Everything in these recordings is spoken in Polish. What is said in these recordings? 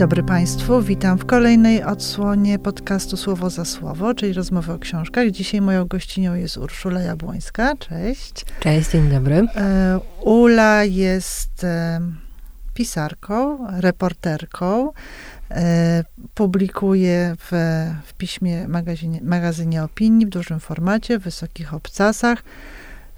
dobry Państwu. Witam w kolejnej odsłonie podcastu Słowo za Słowo, czyli rozmowy o książkach. Dzisiaj moją gościnią jest Urszula Jabłońska. Cześć. Cześć, dzień dobry. E, Ula jest e, pisarką, reporterką. E, publikuje w, w piśmie magazynie, magazynie opinii w dużym formacie, w wysokich obcasach.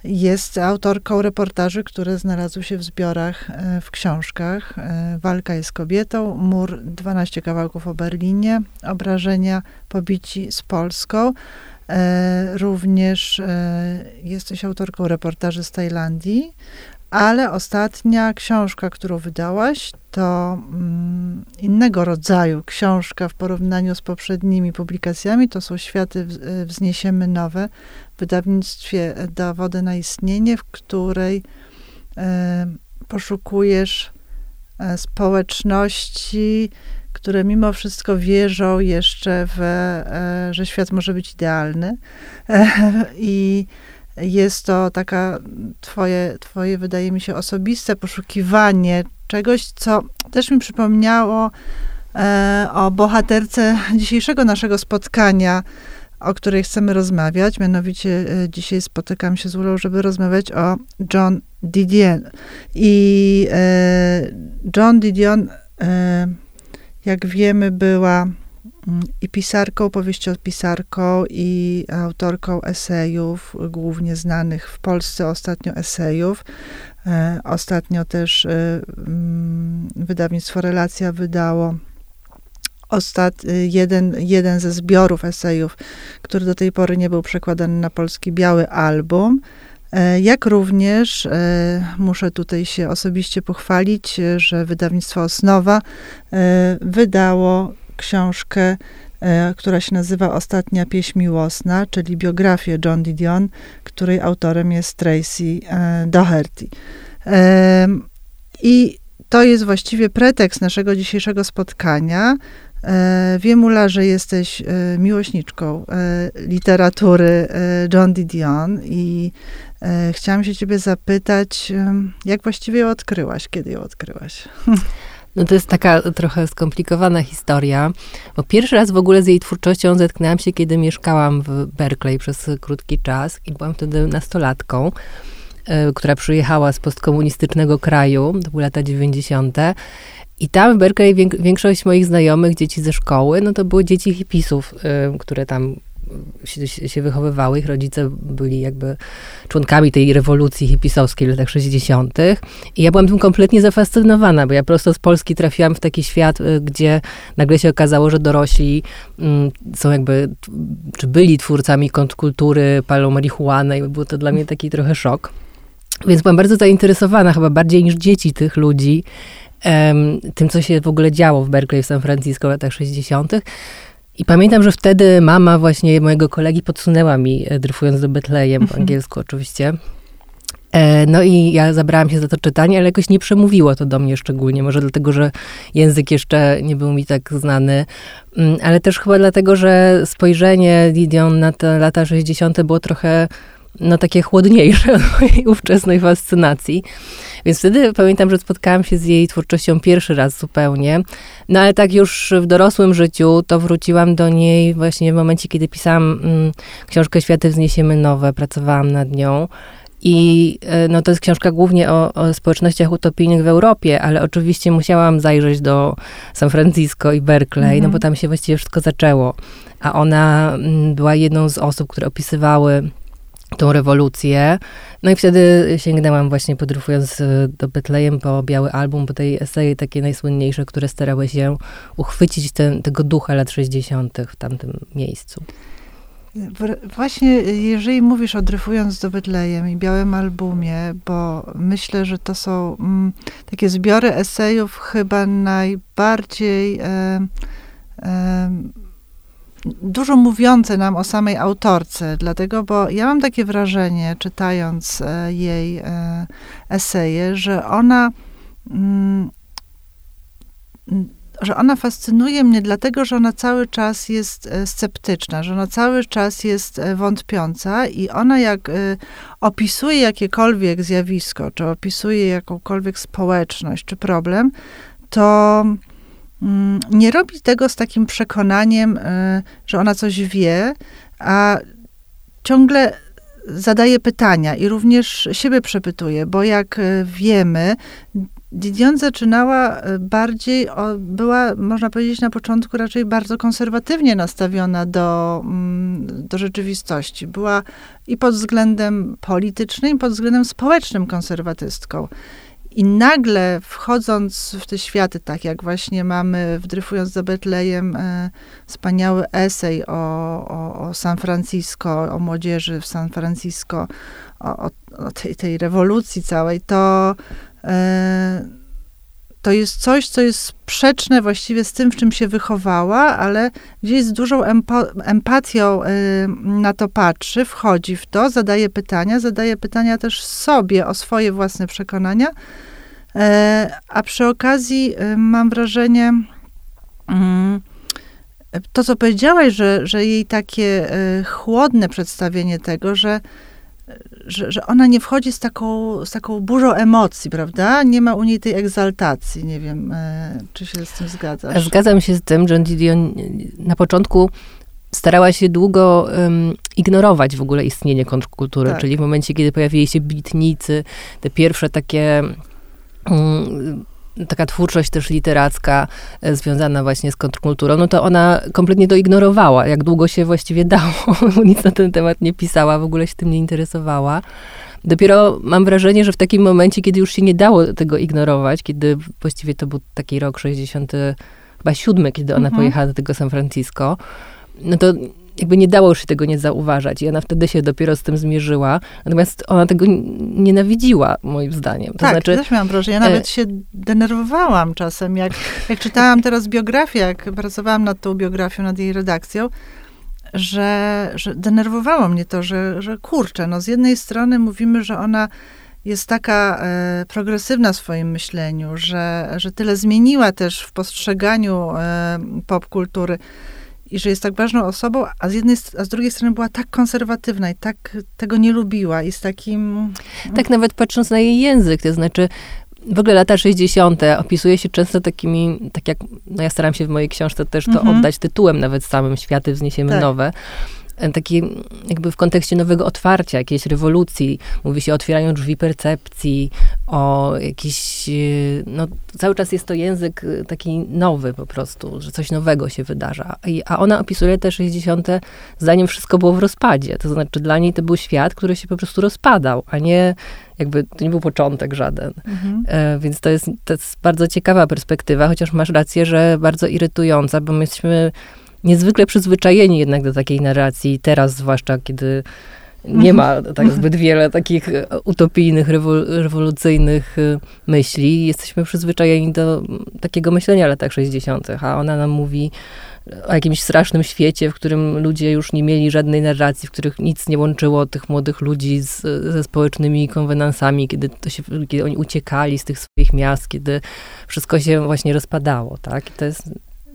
Jest autorką reportaży, które znalazły się w zbiorach, e, w książkach. E, Walka jest kobietą, Mur 12 kawałków o Berlinie, Obrażenia pobici z Polską. E, również jesteś autorką reportaży z Tajlandii, ale ostatnia książka, którą wydałaś, to mm, innego rodzaju książka w porównaniu z poprzednimi publikacjami. To są Światy wzniesiemy nowe wydawnictwie Dowody na istnienie, w której e, poszukujesz e, społeczności, które mimo wszystko wierzą jeszcze w, e, że świat może być idealny. I jest to taka twoje, twoje, wydaje mi się, osobiste poszukiwanie czegoś, co też mi przypomniało o bohaterce dzisiejszego naszego spotkania, o której chcemy rozmawiać. Mianowicie e, dzisiaj spotykam się z Ulą, żeby rozmawiać o John Didion. I e, John Didion, e, jak wiemy, była i pisarką, powieściopisarką i autorką esejów, głównie znanych w Polsce ostatnio esejów. Ostatnio też mm, wydawnictwo Relacja wydało ostat, jeden, jeden ze zbiorów esejów, który do tej pory nie był przekładany na polski biały album. E, jak również muszę tutaj się osobiście pochwalić, że wydawnictwo Osnowa wydało książkę, e, która się nazywa Ostatnia pieśń miłosna, czyli biografię John Didion, której autorem jest Tracy e, Doherty. E, I to jest właściwie pretekst naszego dzisiejszego spotkania. Wiem, Ula, że jesteś miłośniczką literatury John Didion i chciałam się ciebie zapytać, jak właściwie ją odkryłaś, kiedy ją odkryłaś? No to jest taka trochę skomplikowana historia, bo pierwszy raz w ogóle z jej twórczością zetknęłam się, kiedy mieszkałam w Berkeley przez krótki czas i byłam wtedy nastolatką, która przyjechała z postkomunistycznego kraju, to były lata 90. I tam w Berkeley większość moich znajomych, dzieci ze szkoły, no to były dzieci hipisów, y, które tam się, się wychowywały, ich rodzice byli jakby członkami tej rewolucji hipisowskiej w latach 60. I ja byłam tym kompletnie zafascynowana, bo ja prosto z Polski trafiłam w taki świat, y, gdzie nagle się okazało, że dorośli są jakby, czy byli twórcami kontrkultury, palą marihuanę i był to dla mnie taki trochę szok. Więc byłam bardzo zainteresowana, chyba bardziej niż dzieci tych ludzi, tym, co się w ogóle działo w Berkeley w San Francisco w latach 60. I pamiętam, że wtedy mama właśnie mojego kolegi podsunęła mi, e, dryfując do Betlejem, po mhm. angielsku oczywiście. E, no i ja zabrałam się za to czytanie, ale jakoś nie przemówiło to do mnie szczególnie. Może dlatego, że język jeszcze nie był mi tak znany, mm, ale też chyba dlatego, że spojrzenie Didion na te lata 60. było trochę no, takie chłodniejsze od mojej ówczesnej fascynacji. Więc wtedy pamiętam, że spotkałam się z jej twórczością pierwszy raz zupełnie. No ale tak już w dorosłym życiu, to wróciłam do niej właśnie w momencie, kiedy pisałam mm, książkę Światy wzniesiemy nowe, pracowałam nad nią. I e, no, to jest książka głównie o, o, społecznościach utopijnych w Europie, ale oczywiście musiałam zajrzeć do San Francisco i Berkeley, no bo mhm. tam się właściwie wszystko zaczęło. A ona mm, była jedną z osób, które opisywały tą rewolucję. No i wtedy sięgnęłam właśnie podróżując e, do Betlejem po biały album, po tej eseje takie najsłynniejsze, które starały się uchwycić ten, tego ducha lat 60. w tamtym miejscu. Właśnie, jeżeli mówisz o Dryfując do Betlejem i Białym Albumie, bo myślę, że to są mm, takie zbiory esejów chyba najbardziej e, e, dużo mówiące nam o samej autorce, dlatego, bo ja mam takie wrażenie, czytając e, jej e, eseje, że ona mm, że ona fascynuje mnie dlatego, że ona cały czas jest e, sceptyczna, że ona cały czas jest wątpiąca i ona jak opisuje jakiekolwiek zjawisko, czy opisuje jakąkolwiek społeczność, czy problem, to mm, nie robi tego z takim przekonaniem, e, że ona coś wie, a ciągle zadaje pytania i również siebie przepytuje, bo jak e, wiemy, Didion zaczynała e, bardziej, była, można powiedzieć, na początku raczej bardzo konserwatywnie nastawiona do, mm, do rzeczywistości. Była i pod względem politycznym, i pod względem społecznym konserwatystką. I nagle wchodząc w te światy, tak jak właśnie mamy w Dryfując za Betlejem e, wspaniały esej o, o, o, San Francisco, o młodzieży w San Francisco, o, o tej, tej rewolucji całej, to e, to jest coś, co jest sprzeczne właściwie z tym, w czym się wychowała, ale gdzieś z dużą empo, empatią y, na to patrzy, wchodzi w to, zadaje pytania, zadaje pytania też sobie o swoje własne przekonania. Y, a przy okazji y, mam wrażenie, mm, to co powiedziałaś, że, że jej takie chłodne przedstawienie tego, że że, że ona nie wchodzi z taką, z taką burzą emocji, prawda? Nie ma u niej tej egzaltacji. Nie wiem, e, czy się z tym zgadzasz. Zgadzam się z tym, że Didion na początku starała się długo um, ignorować w ogóle istnienie kontrkultury, tak. czyli w momencie, kiedy pojawili się bitnicy, te pierwsze takie um, taka twórczość też literacka e, związana właśnie z kontrkulturą, no to ona kompletnie to ignorowała, jak długo się właściwie dało. Nic na ten temat nie pisała, w ogóle się tym nie interesowała. Dopiero mam wrażenie, że w takim momencie, kiedy już się nie dało tego ignorować, kiedy właściwie to był taki rok 60, chyba siódmy, kiedy ona mhm. pojechała do tego San Francisco, no to jakby nie dało się tego nie zauważać. I ona wtedy się dopiero z tym zmierzyła. Natomiast ona tego nienawidziła, moim zdaniem. To tak, znaczy, też miałam wrażenie. Ja nawet e... się denerwowałam czasem. Jak, jak czytałam teraz biografię, jak pracowałam nad tą biografią, nad jej redakcją, że, że denerwowało mnie to, że, że kurczę, no z jednej strony mówimy, że ona jest taka e, progresywna w swoim myśleniu, że, że tyle zmieniła też w postrzeganiu e, popkultury i że jest tak ważną osobą, a z jednej, a z drugiej strony była tak konserwatywna i tak tego nie lubiła i z takim... Tak nawet patrząc na jej język, to znaczy w ogóle lata 60. opisuje się często takimi, tak jak no ja staram się w mojej książce też to mhm. oddać tytułem nawet samym Światy wzniesiemy tak. nowe taki jakby w kontekście nowego otwarcia, jakiejś rewolucji. Mówi się o otwieraniu drzwi percepcji, o jakiś, y, no cały czas jest to język y, taki nowy po prostu, że coś nowego się wydarza. I, a ona opisuje te 60. zdaniem wszystko było w rozpadzie. To znaczy dla niej to był świat, który się po prostu rozpadał, a nie jakby to nie był początek żaden. Mhm. E, więc to jest, to jest bardzo ciekawa perspektywa, chociaż masz rację, że bardzo irytująca, bo myśmy niezwykle przyzwyczajeni jednak do takiej narracji, teraz zwłaszcza, kiedy nie ma tak zbyt wiele takich utopijnych, rewolucyjnych y, myśli. Jesteśmy przyzwyczajeni do takiego myślenia latach 60., a ona nam mówi o jakimś strasznym świecie, w którym ludzie już nie mieli żadnej narracji, w których nic nie łączyło tych młodych ludzi z, ze społecznymi konwenansami, kiedy, to się, kiedy oni uciekali z tych swoich miast, kiedy wszystko się właśnie rozpadało, tak? I to jest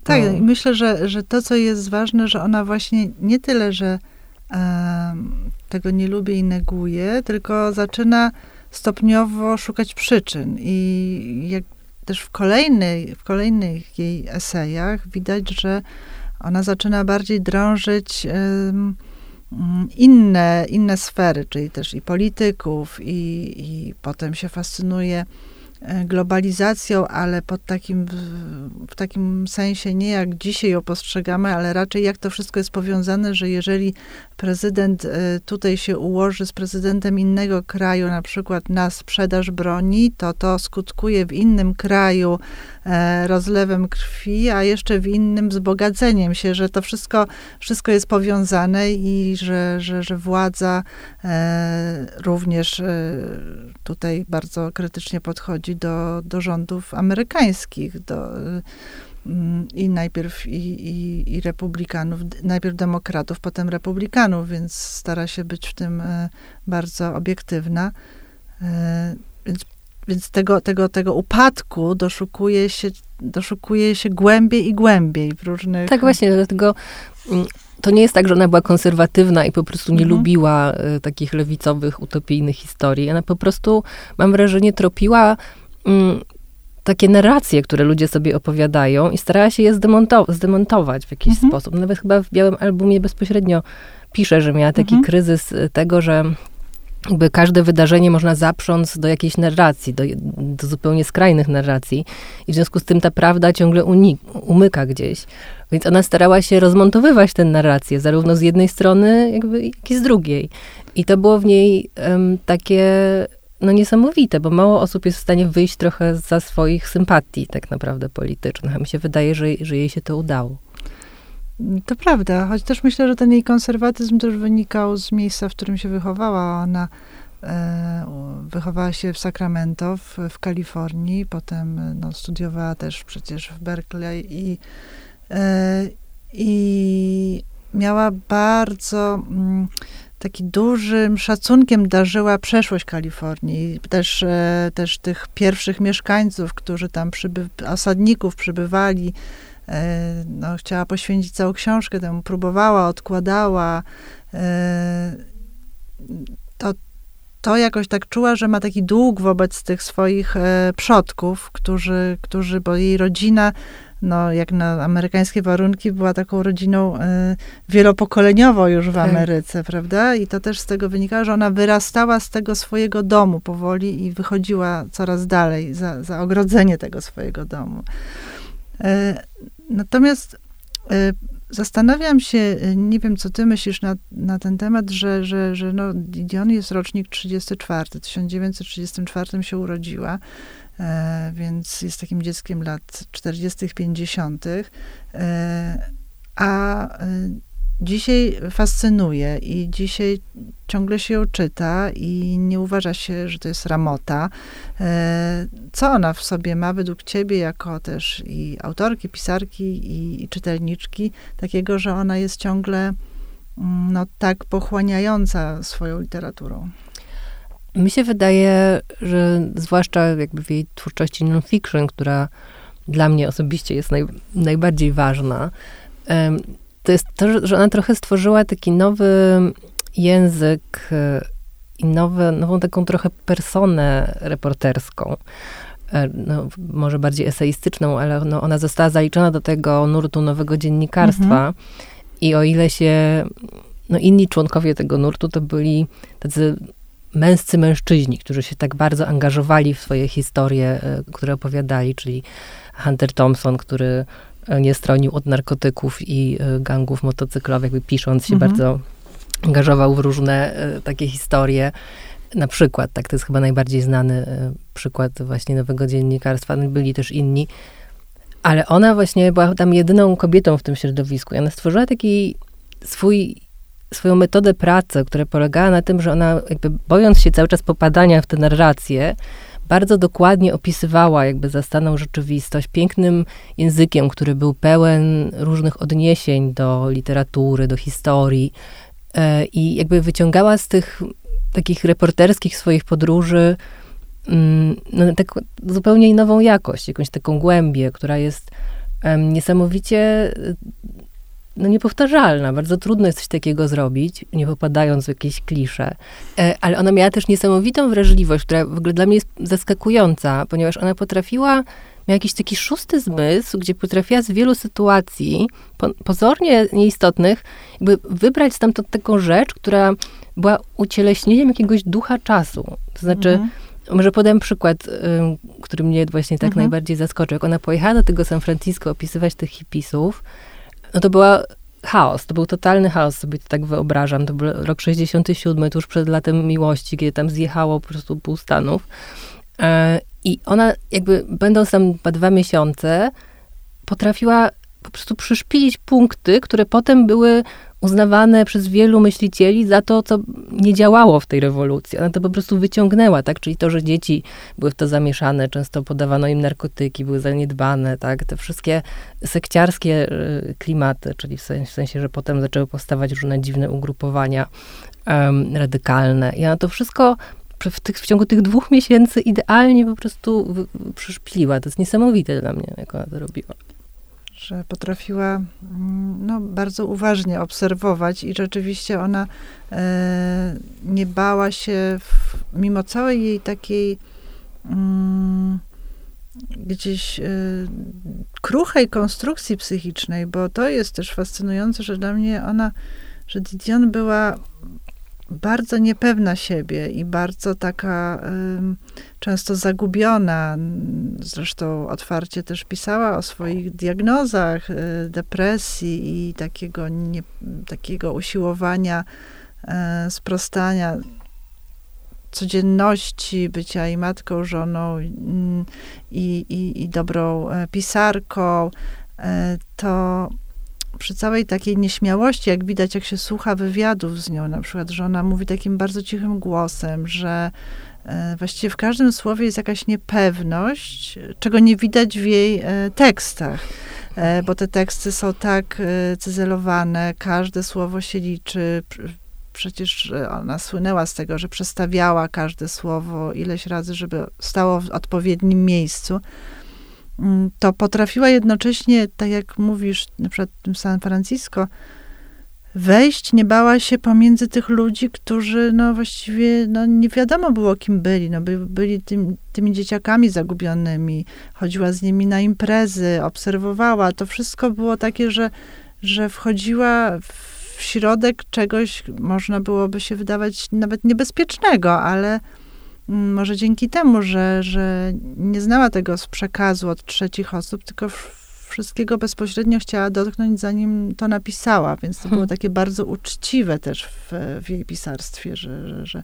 tak, no. myślę, że, że to, co jest ważne, że ona właśnie nie tyle, że e, tego nie lubi i neguje, tylko zaczyna stopniowo szukać przyczyn. I jak też w, kolejnej, w kolejnych jej esejach widać, że ona zaczyna bardziej drążyć inne, inne sfery, czyli też i polityków, i, i potem się fascynuje globalizacją, ale pod takim, w takim sensie nie jak dzisiaj ją postrzegamy, ale raczej jak to wszystko jest powiązane, że jeżeli prezydent e, tutaj się ułoży z prezydentem innego kraju, na przykład na sprzedaż broni, to to skutkuje w innym kraju e, rozlewem krwi, a jeszcze w innym wzbogaceniem się, że to wszystko, wszystko jest powiązane i że, że, że władza również tutaj bardzo krytycznie podchodzi do, do rządów amerykańskich, do, mm, i najpierw i, i, i, republikanów, najpierw demokratów, potem republikanów, więc stara się być w tym e, bardzo obiektywna. E, więc, więc tego, tego, tego upadku doszukuje się, doszukuje się głębiej i głębiej w różnych... Tak właśnie, dlatego mm, to nie jest tak, że ona była konserwatywna i po prostu nie mhm. lubiła y, takich lewicowych, utopijnych historii. Ona po prostu, mam wrażenie, tropiła mm, takie narracje, które ludzie sobie opowiadają i starała się je zdemonto- zdemontować w jakiś mhm. sposób. Nawet chyba w Białym Albumie bezpośrednio pisze, że miała taki mhm. kryzys tego, że jakby każde wydarzenie można zaprząc do jakiejś narracji, do, do, zupełnie skrajnych narracji i w związku z tym ta prawda ciągle unik, umyka gdzieś. Więc ona starała się rozmontowywać tę narrację, zarówno z jednej strony, jakby, jak i z drugiej. I to było w niej um, takie no niesamowite, bo mało osób jest w stanie wyjść trochę za swoich sympatii tak naprawdę politycznych. A mi się wydaje, że, że jej się to udało. To prawda, choć też myślę, że ten jej konserwatyzm też wynikał z miejsca, w którym się wychowała. Ona e, wychowała się w Sacramento, w, w Kalifornii, potem no, studiowała też przecież w Berkeley i, e, i miała bardzo mm, taki dużym szacunkiem darzyła przeszłość Kalifornii, też, e, też tych pierwszych mieszkańców, którzy tam przyby, osadników przybywali, E, no, chciała poświęcić całą książkę temu, próbowała, odkładała. E, to, to jakoś tak czuła, że ma taki dług wobec tych swoich e, przodków, którzy, którzy, bo jej rodzina, no, jak na amerykańskie warunki, była taką rodziną wielopokoleniową już w tak. Ameryce, prawda? I to też z tego wynikało, że ona wyrastała z tego swojego domu powoli i wychodziła coraz dalej za, za ogrodzenie tego swojego domu. Natomiast e, zastanawiam się, e, nie wiem, co ty myślisz na, na ten temat, że, że, że no, Dion jest rocznik 34, w 1934 się urodziła, e, więc jest takim dzieckiem lat 40., 50., a dzisiaj fascynuje i dzisiaj ciągle się ją czyta i nie uważa się, że to jest ramota. E, co ona w sobie ma według ciebie, jako też i autorki, pisarki i, i czytelniczki, takiego, że ona jest ciągle mm, no, tak pochłaniająca swoją literaturą? Mi się wydaje, że zwłaszcza jakby w jej twórczości non-fiction, która dla mnie osobiście jest naj, najbardziej ważna, to jest to, że ona trochę stworzyła taki nowy język e, i nowy, nową taką trochę personę reporterską. E, no, może bardziej eseistyczną, ale no, ona została zaliczona do tego nurtu nowego dziennikarstwa. Mhm. I o ile się no, inni członkowie tego nurtu to byli tacy męscy mężczyźni, którzy się tak bardzo angażowali w swoje historie, e, które opowiadali, czyli Hunter Thompson, który nie stronił od narkotyków i e, gangów motocyklowych, pisząc się mhm. bardzo angażował w różne e, takie historie. Na przykład, tak, to jest chyba najbardziej znany e, przykład właśnie nowego dziennikarstwa. No, byli też inni, ale ona właśnie była tam jedyną kobietą w tym środowisku. I ona stworzyła taki swój, swoją metodę pracy, która polegała na tym, że ona jakby bojąc się cały czas popadania w te narracje, bardzo dokładnie opisywała jakby zastaną rzeczywistość pięknym językiem, który był pełen różnych odniesień do literatury, do historii e, i jakby wyciągała z tych takich reporterskich swoich podróży mm, no, tak zupełnie nową jakość, jakąś taką głębię, która jest niesamowicie no, niepowtarzalna. Bardzo trudno jest coś takiego zrobić, nie popadając w jakieś klisze. E, ale ona miała też niesamowitą wrażliwość, która w ogóle dla mnie jest zaskakująca, ponieważ ona potrafiła, miała jakiś taki szósty zmysł, gdzie potrafiła z wielu sytuacji, po, pozornie nieistotnych, jakby wybrać stamtąd taką rzecz, która była ucieleśnieniem jakiegoś ducha czasu. To znaczy, mhm. Może podam przykład, y, który mnie właśnie tak mhm. najbardziej zaskoczył. Jak ona pojechała do tego San Francisco opisywać tych hipisów, no to była chaos, to był totalny chaos, sobie to tak wyobrażam. To był rok 67, tuż przed latem miłości, kiedy tam zjechało po prostu pół Stanów. E, I ona jakby, będąc tam dwa miesiące, potrafiła po prostu przyszpilić punkty, które potem były uznawane przez wielu myślicieli za to, co nie działało w tej rewolucji. Ona to po prostu wyciągnęła, tak? Czyli to, że dzieci były w to zamieszane, często podawano im narkotyki, były zaniedbane, tak? Te wszystkie sekciarskie y, klimaty, czyli w sensie, w sensie że potem zaczęły powstawać różne dziwne ugrupowania um, radykalne. I ona to wszystko w, tych, w, ciągu tych dwóch miesięcy idealnie po prostu przyszpiliła. To jest niesamowite dla mnie, jak ona to robiła że potrafiła mm, no, bardzo uważnie obserwować i rzeczywiście ona e, nie bała się, w, mimo całej jej takiej mm, gdzieś y, kruchej konstrukcji psychicznej, bo to jest też fascynujące, że dla mnie ona, że Didion była bardzo niepewna siebie i bardzo taka często zagubiona. Zresztą otwarcie też pisała o swoich diagnozach y, depresji i takiego, nie, takiego usiłowania y, sprostania codzienności bycia i matką, żoną mm, i, i, i dobrą e, pisarką, e, to przy całej takiej nieśmiałości, jak widać, jak się słucha wywiadów z nią, na przykład, że ona mówi takim bardzo cichym głosem, że e, właściwie w każdym słowie jest jakaś niepewność, czego nie widać w jej tekstach. Bo te teksty są tak cyzelowane, każde słowo się liczy. Przecież ona słynęła z tego, że przestawiała każde słowo ileś razy, żeby stało w odpowiednim miejscu, to potrafiła jednocześnie, tak jak mówisz, na przykład w San Francisco, wejść, nie bała się pomiędzy tych ludzi, którzy no właściwie no, nie wiadomo było, kim byli. No, by, byli tym, tymi dzieciakami zagubionymi. Chodziła z nimi na imprezy, obserwowała. To wszystko było takie, że, że wchodziła w środek czegoś, można byłoby się wydawać nawet niebezpiecznego, ale mm, może dzięki temu, że, że nie znała tego z przekazu od trzecich osób, tylko wszystkiego bezpośrednio chciała dotknąć, zanim to napisała, więc to było hmm. takie bardzo uczciwe też w, w jej pisarstwie, że, że, że,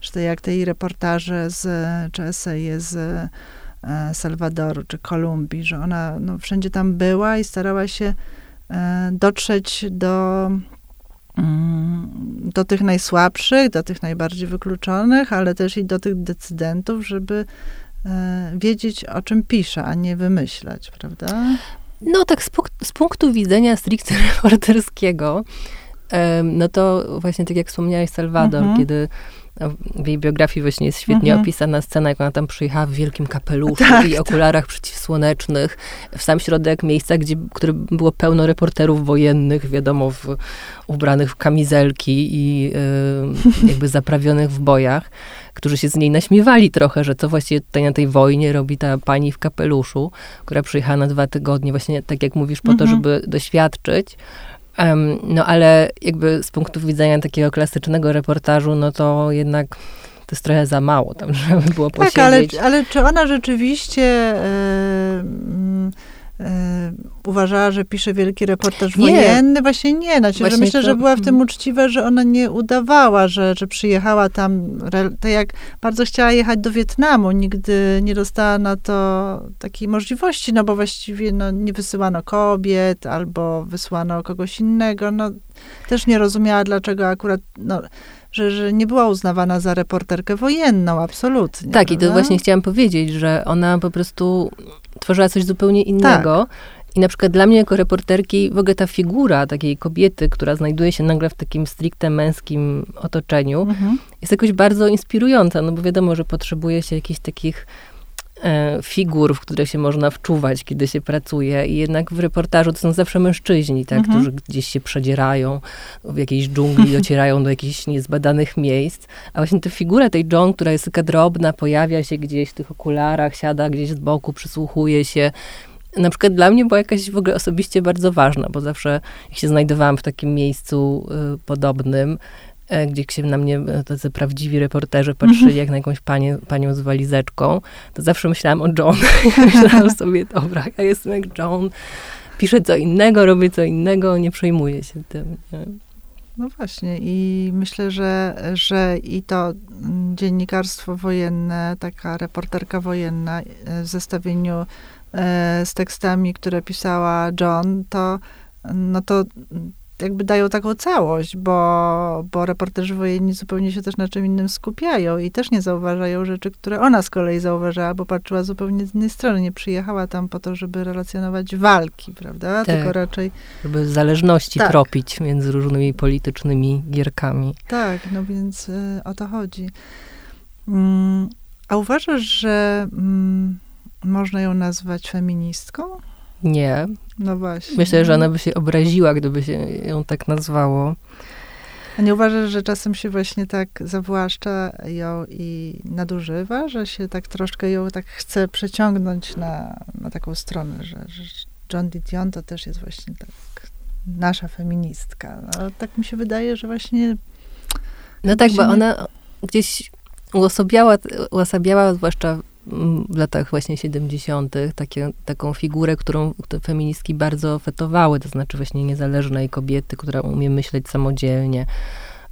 że to jak te jej reportaże z, czy eseje z e, Salwadoru czy Kolumbii, że ona no, wszędzie tam była i starała się e, dotrzeć do Mm, do tych najsłabszych, do tych najbardziej wykluczonych, ale też i do tych decydentów, żeby e, wiedzieć, o czym pisze, a nie wymyślać, prawda? No tak z, z punktu widzenia stricte reporterskiego, no to właśnie tak jak wspomniałeś, Salwador, mhm. kiedy w jej biografii właśnie jest świetnie mhm. opisana scena, jak ona tam przyjechała w wielkim kapeluszu tak, i tak. okularach tak. przeciwsłonecznych, w sam środek miejsca, gdzie, które było pełno reporterów wojennych, wiadomo, w, ubranych w kamizelki i y, jakby zaprawionych w bojach, którzy się z niej naśmiewali trochę, że co właściwie tutaj na tej wojnie robi ta pani w kapeluszu, która przyjechała na dwa tygodnie, właśnie tak jak mówisz, po mhm. to, żeby doświadczyć no ale jakby z punktu widzenia takiego klasycznego reportażu, no to jednak to jest trochę za mało tam, żeby było posiedzieć. Tak, ale, ale czy ona rzeczywiście... Yy, uważała, że pisze wielki reportaż nie. wojenny. Właśnie nie. Znaczy, Właśnie że myślę, to... że była w tym mm. uczciwa, że ona nie udawała, że, że przyjechała tam, tak jak bardzo chciała jechać do Wietnamu, nigdy nie dostała na to takiej możliwości, no bo właściwie no, nie wysyłano kobiet, albo wysłano kogoś innego. No, też nie rozumiała, dlaczego akurat, no, że, że nie była uznawana za reporterkę wojenną, absolutnie. Tak, prawda? i to właśnie chciałam powiedzieć, że ona po prostu tworzyła coś zupełnie innego. Tak. I na przykład dla mnie jako reporterki w ogóle ta figura takiej kobiety, która znajduje się nagle w takim stricte męskim otoczeniu, mhm. jest jakoś bardzo inspirująca, no bo wiadomo, że potrzebuje się jakichś takich figur, w które się można wczuwać, kiedy się pracuje. I jednak w reportażu to są zawsze mężczyźni, tak, mhm. którzy gdzieś się przedzierają w jakiejś dżungli, docierają do jakichś niezbadanych miejsc. A właśnie ta figura tej John, która jest taka drobna, pojawia się gdzieś w tych okularach, siada gdzieś z boku, przysłuchuje się. Na przykład dla mnie była jakaś w ogóle osobiście bardzo ważna, bo zawsze jak się znajdowałam w takim miejscu y, podobnym, E, gdzie się na mnie e, tacy prawdziwi reporterzy patrzyli mhm. jak na jakąś panię, panią z walizeczką, to zawsze myślałam o John. myślałam sobie, dobra, ja jestem jak John, piszę co innego, robię co innego, nie przejmuję się tym. Nie? No właśnie i myślę, że, że i to dziennikarstwo wojenne, taka reporterka wojenna e, w zestawieniu z tekstami, które pisała John, to no to jakby dają taką całość, bo, bo reporterzy wojenni zupełnie się też na czym innym skupiają i też nie zauważają rzeczy, które ona z kolei zauważała, bo patrzyła zupełnie z innej strony. Nie przyjechała tam po to, żeby relacjonować walki, prawda? Tak, Tylko raczej... Żeby zależności tak. tropić między różnymi politycznymi gierkami. Tak, no więc y, o to chodzi. Mm, a uważasz, że mm, można ją nazwać feministką? Nie. No właśnie. Myślę, że ona by się obraziła, gdyby się ją tak nazwało. A nie uważasz, że czasem się właśnie tak zawłaszcza ją i nadużywa, że się tak troszkę ją tak chce przeciągnąć na, na taką stronę, że, że John Didion to też jest właśnie tak nasza feministka. No, tak mi się wydaje, że właśnie... No tak, bo ona gdzieś uosabiała, uosabiała zwłaszcza w latach właśnie 70. Takie, taką figurę, którą te feministki bardzo fetowały, to znaczy właśnie niezależnej kobiety, która umie myśleć samodzielnie.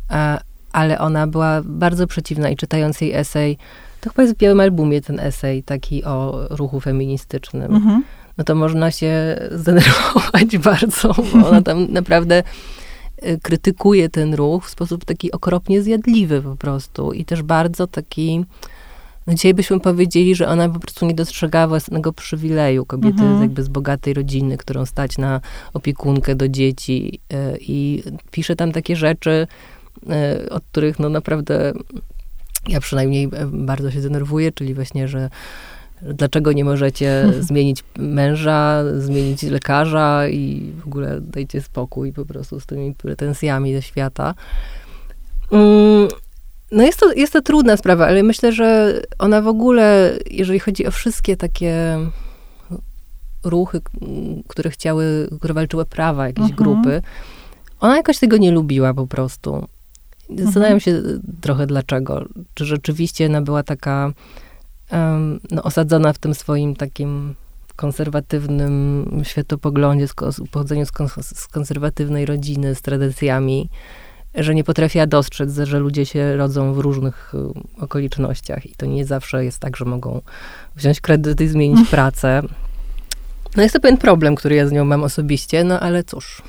A, ale ona była bardzo przeciwna i czytając jej esej, to chyba jest w Białym Albumie ten esej taki o ruchu feministycznym. Mhm. No to można się zdenerwować bardzo, bo ona tam naprawdę y, krytykuje ten ruch w sposób taki okropnie zjadliwy po prostu i też bardzo taki no dzisiaj byśmy powiedzieli, że ona po prostu nie dostrzegała własnego przywileju kobiety mhm. jakby z bogatej rodziny, którą stać na opiekunkę do dzieci e, i pisze tam takie rzeczy, e, od których no naprawdę ja przynajmniej e, bardzo się denerwuję, czyli właśnie, że dlaczego nie możecie zmienić męża, zmienić lekarza i w ogóle dajcie spokój po prostu z tymi pretensjami ze świata. No jest to, jest to trudna sprawa, ale myślę, że ona w ogóle, jeżeli chodzi o wszystkie takie ruchy, które chciały, które walczyły prawa, jakieś mhm. grupy, ona jakoś tego nie lubiła po prostu. Zastanawiam mhm. się trochę dlaczego. Czy rzeczywiście ona była taka um, no, osadzona w tym swoim takim konserwatywnym światopoglądzie, pochodzeniu z, z konserwatywnej rodziny, z tradycjami, że nie potrafiła dostrzec, że ludzie się rodzą w różnych y, okolicznościach i to nie zawsze jest tak, że mogą wziąć kredyt i zmienić pracę. No jest to pewien problem, który ja z nią mam osobiście, no ale cóż.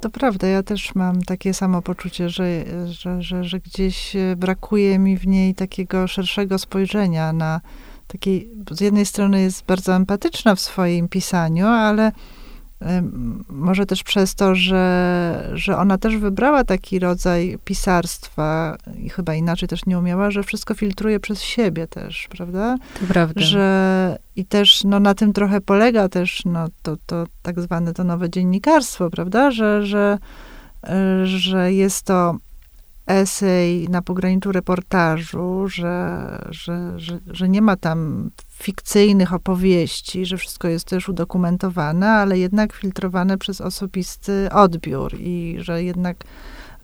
To prawda, ja też mam takie samo poczucie, że, że, że, że gdzieś brakuje mi w niej takiego szerszego spojrzenia na takiej, z jednej strony jest bardzo empatyczna w swoim pisaniu, ale może też przez to, że, że ona też wybrała taki rodzaj pisarstwa i chyba inaczej też nie umiała, że wszystko filtruje przez siebie też, prawda? To prawda. Że i też no, na tym trochę polega też no, to, to tak zwane to nowe dziennikarstwo, prawda? Że, że, e, że jest to esej na pograniczu reportażu, że, że, że, że nie ma tam fikcyjnych opowieści, że wszystko jest też udokumentowane, ale jednak filtrowane przez osobisty odbiór i że jednak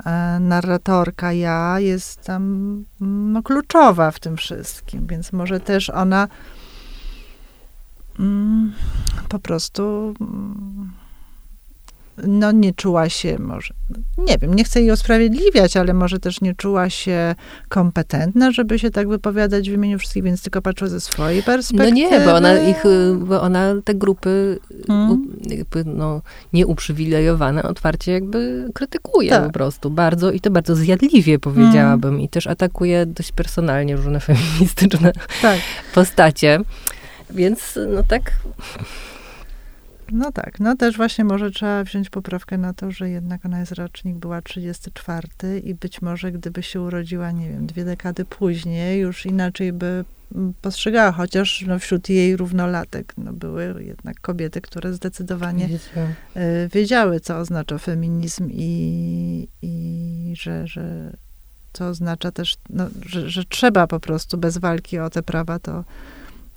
e, narratorka ja jest tam no, kluczowa w tym wszystkim, więc może też ona mm, po prostu mm, no nie czuła się może, nie wiem, nie chcę jej usprawiedliwiać, ale może też nie czuła się kompetentna, żeby się tak wypowiadać w imieniu wszystkich, więc tylko patrzyła ze swojej perspektywy. No nie, bo ona ich, bo ona te grupy hmm. jakby, no, nieuprzywilejowane otwarcie jakby krytykuje tak. po prostu bardzo i to bardzo zjadliwie powiedziałabym hmm. i też atakuje dość personalnie różne feministyczne tak. postacie. Więc no tak no tak, no też właśnie może trzeba wziąć poprawkę na to, że jednak ona jest rocznik, była 34 i być może gdyby się urodziła, nie wiem, dwie dekady później, już inaczej by mm, postrzegała, chociaż no, wśród jej równolatek no, były jednak kobiety, które zdecydowanie y, wiedziały, co oznacza feminizm i, i że, że co oznacza też, no, że, że trzeba po prostu bez walki o te prawa, to,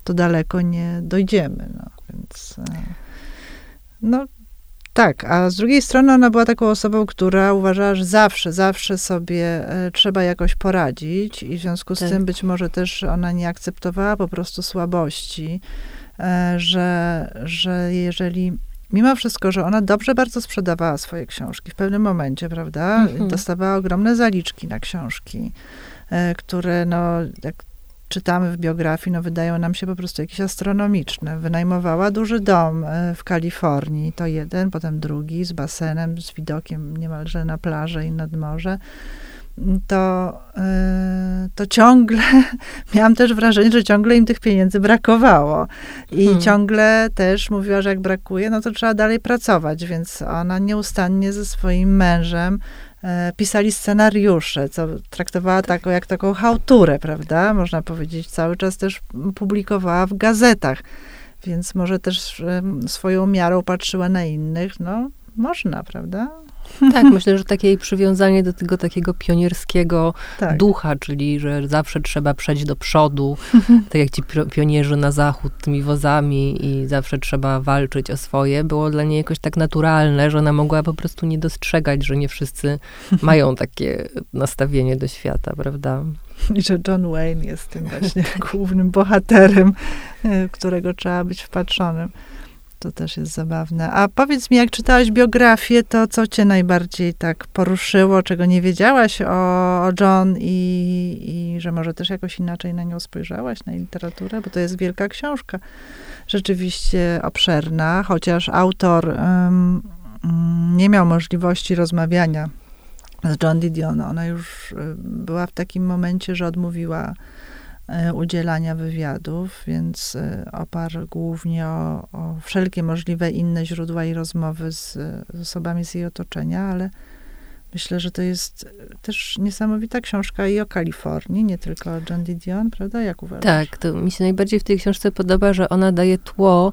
to daleko nie dojdziemy. No, więc... No tak, a z drugiej strony ona była taką osobą, która uważała, że zawsze, zawsze sobie e, trzeba jakoś poradzić i w związku z tak. tym być może też ona nie akceptowała po prostu słabości, e, że, że jeżeli mimo wszystko, że ona dobrze bardzo sprzedawała swoje książki w pewnym momencie, prawda? Mhm. Dostawała ogromne zaliczki na książki, e, które no, jak czytamy w biografii, no wydają nam się po prostu jakieś astronomiczne. Wynajmowała duży dom e, w Kalifornii, to jeden, potem drugi, z basenem, z widokiem niemalże na plażę i nad morze. To, e, to ciągle, miałam też wrażenie, że ciągle im tych pieniędzy brakowało. I hmm. ciągle też mówiła, że jak brakuje, no to trzeba dalej pracować, więc ona nieustannie ze swoim mężem pisali scenariusze, co traktowała taką, jak taką hałturę, prawda? Można powiedzieć, cały czas też publikowała w gazetach, więc może też swoją miarą patrzyła na innych, no można, prawda? Tak, myślę, że takie jej przywiązanie do tego takiego pionierskiego tak. ducha, czyli że zawsze trzeba przejść do przodu, tak jak ci pionierzy na zachód tymi wozami i zawsze trzeba walczyć o swoje, było dla niej jakoś tak naturalne, że ona mogła po prostu nie dostrzegać, że nie wszyscy mają takie nastawienie do świata, prawda? I że John Wayne jest tym właśnie głównym bohaterem, e, którego trzeba być wpatrzonym. To też jest zabawne. A powiedz mi, jak czytałeś biografię, to co cię najbardziej tak poruszyło, czego nie wiedziałaś o, o John i, i że może też jakoś inaczej na nią spojrzałaś, na literaturę, bo to jest wielka książka, rzeczywiście obszerna, chociaż autor um, nie miał możliwości rozmawiania z John Didion. Ona już była w takim momencie, że odmówiła udzielania wywiadów, więc y, oparł głównie o, o, wszelkie możliwe inne źródła i rozmowy z, z, osobami z jej otoczenia, ale myślę, że to jest też niesamowita książka i o Kalifornii, nie tylko o John Didion, prawda? Jak uważasz? Tak, to mi się najbardziej w tej książce podoba, że ona daje tło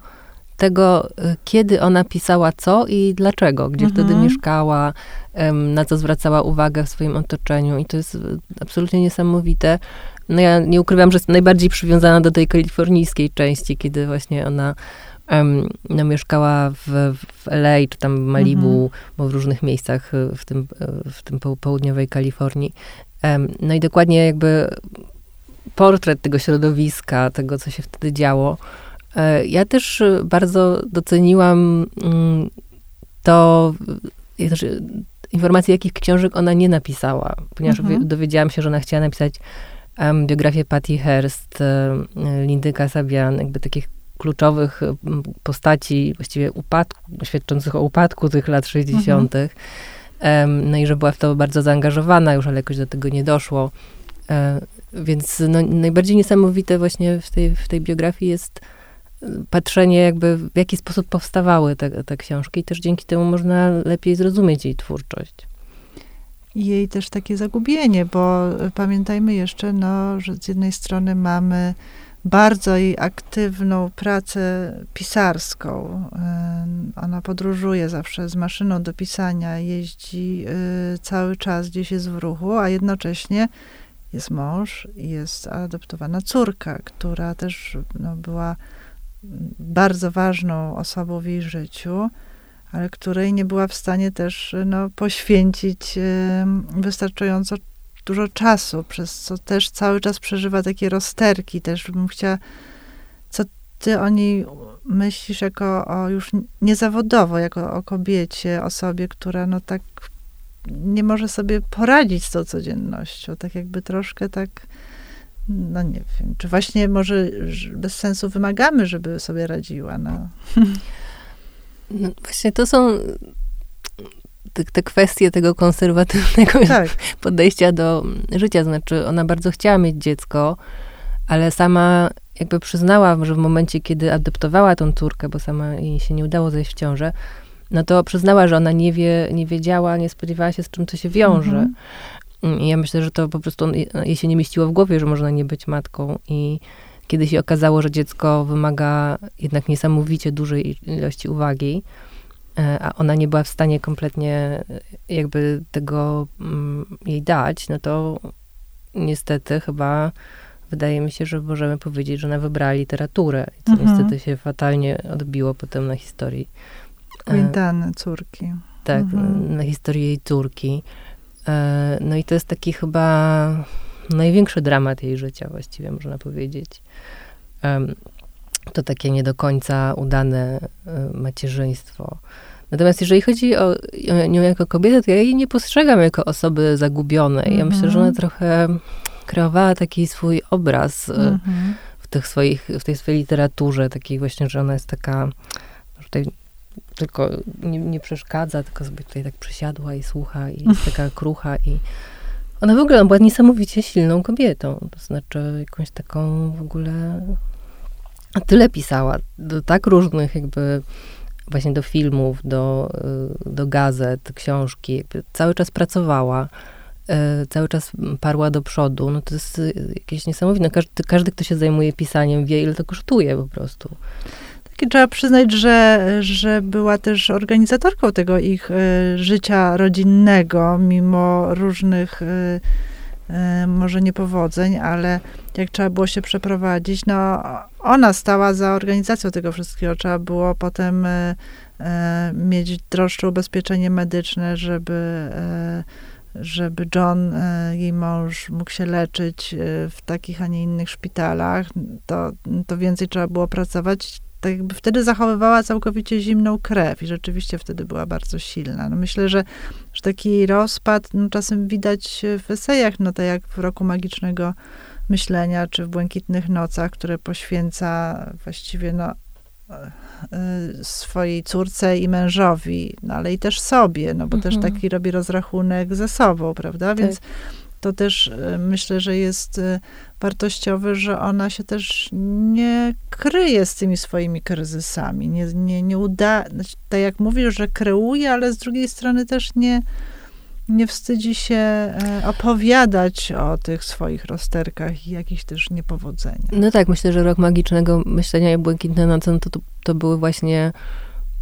tego, y, kiedy ona pisała co i dlaczego, gdzie mhm. wtedy mieszkała, na co zwracała uwagę w swoim otoczeniu. I to jest absolutnie niesamowite. No ja nie ukrywam, że jest najbardziej przywiązana do tej kalifornijskiej części, kiedy właśnie ona um, no, mieszkała w, w LA, czy tam w Malibu, mhm. bo w różnych miejscach y, w tym, w tym południowej Kalifornii. Um, no i dokładnie jakby portret tego środowiska, tego, co się wtedy działo, E, ja też e, bardzo doceniłam mm, to, znaczy, informacje, jakich książek ona nie napisała, ponieważ mhm. dowiedziałam się, że ona chciała napisać biografię Patty Hearst, um, Lindy Kasabian, jakby takich kluczowych postaci, właściwie upadku, świadczących o upadku tych lat 60. Mhm. No i że była w to bardzo zaangażowana już, ale jakoś do tego nie doszło. więc no, najbardziej niesamowite właśnie w tej, w tej biografii jest patrzenie jakby w jaki sposób powstawały te, te książki i też dzięki temu można lepiej zrozumieć jej twórczość. Jej też takie zagubienie, bo pamiętajmy jeszcze, no, że z jednej strony mamy bardzo jej aktywną pracę pisarską. Ona podróżuje zawsze z maszyną do pisania, jeździ y, cały czas gdzieś jest w ruchu, a jednocześnie jest mąż i jest adoptowana córka, która też no, była bardzo ważną osobą w jej życiu, ale której nie była w stanie też no, poświęcić wystarczająco dużo czasu, przez co też cały czas przeżywa takie rozterki. Też bym chciała, co ty o niej myślisz jako o już niezawodowo, jako o kobiecie, osobie, która no tak nie może sobie poradzić z tą codziennością, tak jakby troszkę tak no nie wiem, czy właśnie może bez sensu wymagamy, żeby sobie radziła. No. no właśnie to są te, te, kwestie tego konserwatywnego tak. podejścia do życia. Znaczy, ona bardzo chciała mieć dziecko, ale sama jakby przyznała, że w momencie, kiedy adoptowała tą córkę, bo sama jej się nie udało zejść w ciążę, no to przyznała, że ona nie wie, nie wiedziała, nie spodziewała się, z czym to się wiąże. Mhm. I ja myślę, że to po prostu jej się nie mieściło w głowie, że można nie być matką. I kiedy się okazało, że dziecko wymaga jednak niesamowicie dużej ilości uwagi, e, a ona nie była w stanie kompletnie e, jakby tego mm, jej dać, no to niestety chyba wydaje mi się, że możemy powiedzieć, że ona wybrała literaturę, co mhm. niestety się fatalnie odbiło potem na historii. E, Quintany, córki. Tak, mhm. na historii jej córki. No i to jest taki chyba największy dramat jej życia, właściwie można powiedzieć. To takie nie do końca udane e, macierzyństwo. Natomiast jeżeli chodzi o nią jako kobietę, to ja jej nie postrzegam jako osoby zagubionej. Ja mm -hmm. myślę, że ona mhm. trochę kreowała taki swój obraz mm -hmm. w, tych swoich, w tej swojej literaturze, takiej właśnie, że ona jest taka, tutaj tylko nie, nie, przeszkadza, tylko sobie tutaj tak przysiadła i słucha i jest taka krucha i ona w ogóle była niesamowicie silną kobietą, to znaczy jakąś taką w ogóle a tyle pisała, do tak różnych jakby właśnie do filmów, do, do gazet, książki, cały czas pracowała, e, cały czas parła do przodu, no to jest jakieś niesamowite. No każdy, każdy, kto się zajmuje pisaniem, wie, ile to kosztuje po prostu. I trzeba przyznać, że, że była też organizatorką tego ich y, życia rodzinnego, mimo różnych y, y, może niepowodzeń, ale jak trzeba było się przeprowadzić, no ona stała za organizacją tego wszystkiego. Trzeba było potem mieć droższe ubezpieczenie medyczne, żeby żeby John, jej mąż, mógł się leczyć w takich, a nie innych szpitalach, to, to więcej trzeba było pracować tak jakby wtedy zachowywała całkowicie zimną krew i rzeczywiście wtedy była bardzo silna. No myślę, że, że taki rozpad no czasem widać w esejach, no tak jak w Roku Magicznego Myślenia, czy w Błękitnych Nocach, które poświęca właściwie no, e, swojej córce i mężowi, no ale i też sobie, no bo mhm. też taki robi rozrachunek ze sobą, prawda? Tak. To też e, myślę, że jest e, wartościowe, że ona się też nie kryje z tymi swoimi kryzysami. Nie, nie, nie uda, znaczy, tak jak mówisz, że kreuje, ale z drugiej strony też nie, nie wstydzi się e, opowiadać o tych swoich rozterkach i jakichś też niepowodzeniach. No tak, myślę, że rok magicznego myślenia i błękitne noce, no to, to, to były właśnie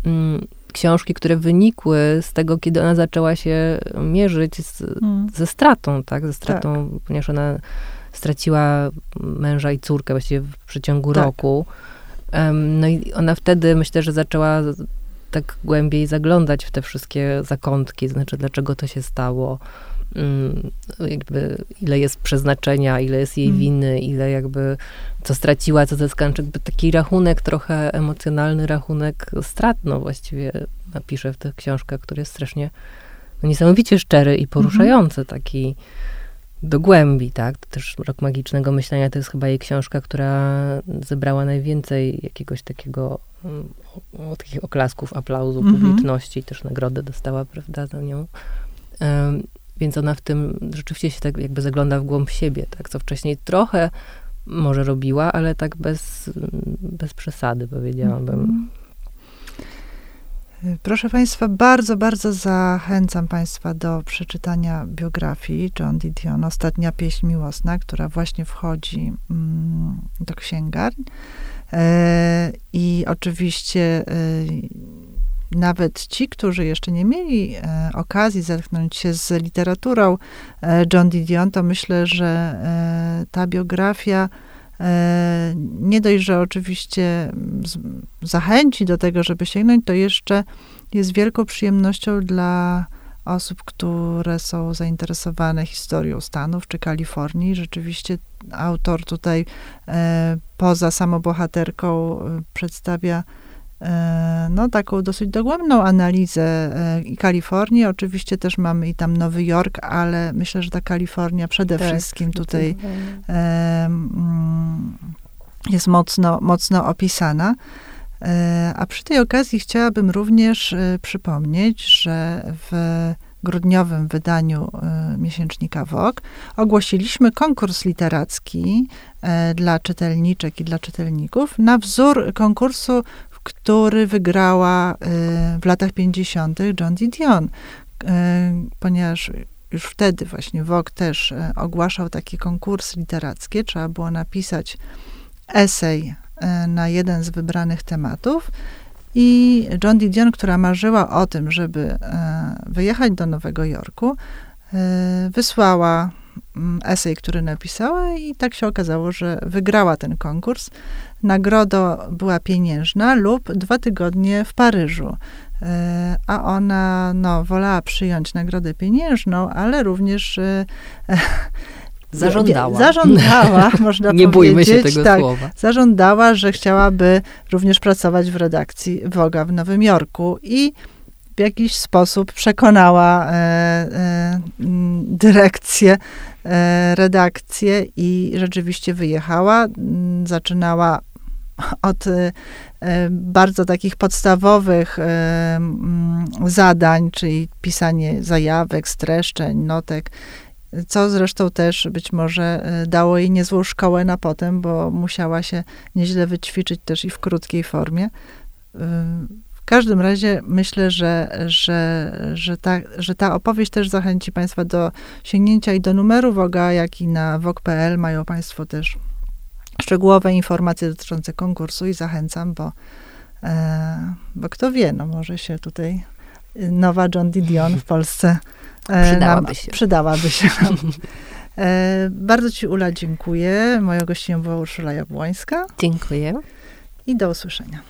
mm, książki, które wynikły z tego, kiedy ona zaczęła się mierzyć z, mm. ze stratą, tak? Ze stratą, tak. ponieważ ona straciła męża i córkę właściwie w przeciągu tak. roku. Um, no i ona wtedy, myślę, że zaczęła tak głębiej zaglądać w te wszystkie zakątki, znaczy dlaczego to się stało, jakby ile jest przeznaczenia, ile jest jej mm. winy, ile jakby co straciła, co zyskała, jakby taki rachunek trochę emocjonalny, rachunek strat, no właściwie napisze w tych książkach, który jest strasznie no, niesamowicie szczery i poruszający, mm -hmm. taki do głębi, tak? To też Rok Magicznego Myślenia to jest chyba jej książka, która zebrała najwięcej jakiegoś takiego um, takich oklasków, aplauzu mm -hmm. publiczności, też nagrodę dostała, prawda, za nią. Um, więc ona w tym rzeczywiście się tak jakby zagląda w głąb siebie, tak? Co wcześniej trochę może robiła, ale tak bez, bez przesady, powiedziałabym. Mm -hmm. Proszę Państwa, bardzo, bardzo zachęcam Państwa do przeczytania biografii John Didion, Ostatnia pieśń miłosna, która właśnie wchodzi mm, do księgarni. E, I oczywiście e, nawet ci, którzy jeszcze nie mieli e, okazji zetknąć się z literaturą John Didion, to myślę, że ta biografia E, nie dość, że oczywiście zachęci do tego, żeby sięgnąć, to jeszcze jest wielką przyjemnością dla osób, które są zainteresowane historią Stanów czy Kalifornii. Rzeczywiście autor tutaj e, poza samobohaterką e, przedstawia E, no, taką dosyć dogłębną analizę e, i Kalifornii. Oczywiście też mamy i tam Nowy Jork, ale myślę, że ta Kalifornia przede tak, wszystkim tutaj e, mm, jest mocno, mocno opisana. A przy tej okazji chciałabym również przypomnieć, że w grudniowym wydaniu miesięcznika Vogue ogłosiliśmy konkurs literacki dla czytelniczek i dla czytelników na wzór konkursu który wygrała y, w latach 50. John Didion, y, ponieważ już wtedy właśnie Vogue też y, ogłaszał takie konkursy literackie. Trzeba było napisać esej na jeden z wybranych tematów. I John Didion, która marzyła o tym, żeby wyjechać do Nowego Jorku, wysłała esej, który napisała i tak się okazało, że wygrała ten konkurs nagroda była pieniężna lub dwa tygodnie w Paryżu. E, a ona no, wolała przyjąć nagrodę pieniężną, ale również e, Zażądała. Zażądała, można Nie powiedzieć. bójmy się tego tak, słowa. Zażądała, że chciałaby również pracować w redakcji Woga w Nowym Jorku i jakiś sposób przekonała e, e, dyrekcję, e, redakcję i rzeczywiście wyjechała. Zaczynała od y, bardzo takich podstawowych y, mm, zadań, czyli pisanie zajawek, streszczeń, notek, co zresztą też być może y, dało jej niezłą szkołę na potem, bo musiała się nieźle wyćwiczyć też i w krótkiej formie. W każdym razie myślę, że, że, że, ta, że ta opowieść też zachęci Państwa do sięgnięcia i do numeru Woga, jak i na wog.pl mają Państwo też szczegółowe informacje dotyczące konkursu i zachęcam, bo, E, bo kto wie, no może się tutaj nowa John Didion w Polsce e, Przydałaby nam, się. Przydałaby się nam. E, bardzo ci, Ula, dziękuję. Moją gościnią była Urszula Jabłońska Dziękuję. i do usłyszenia.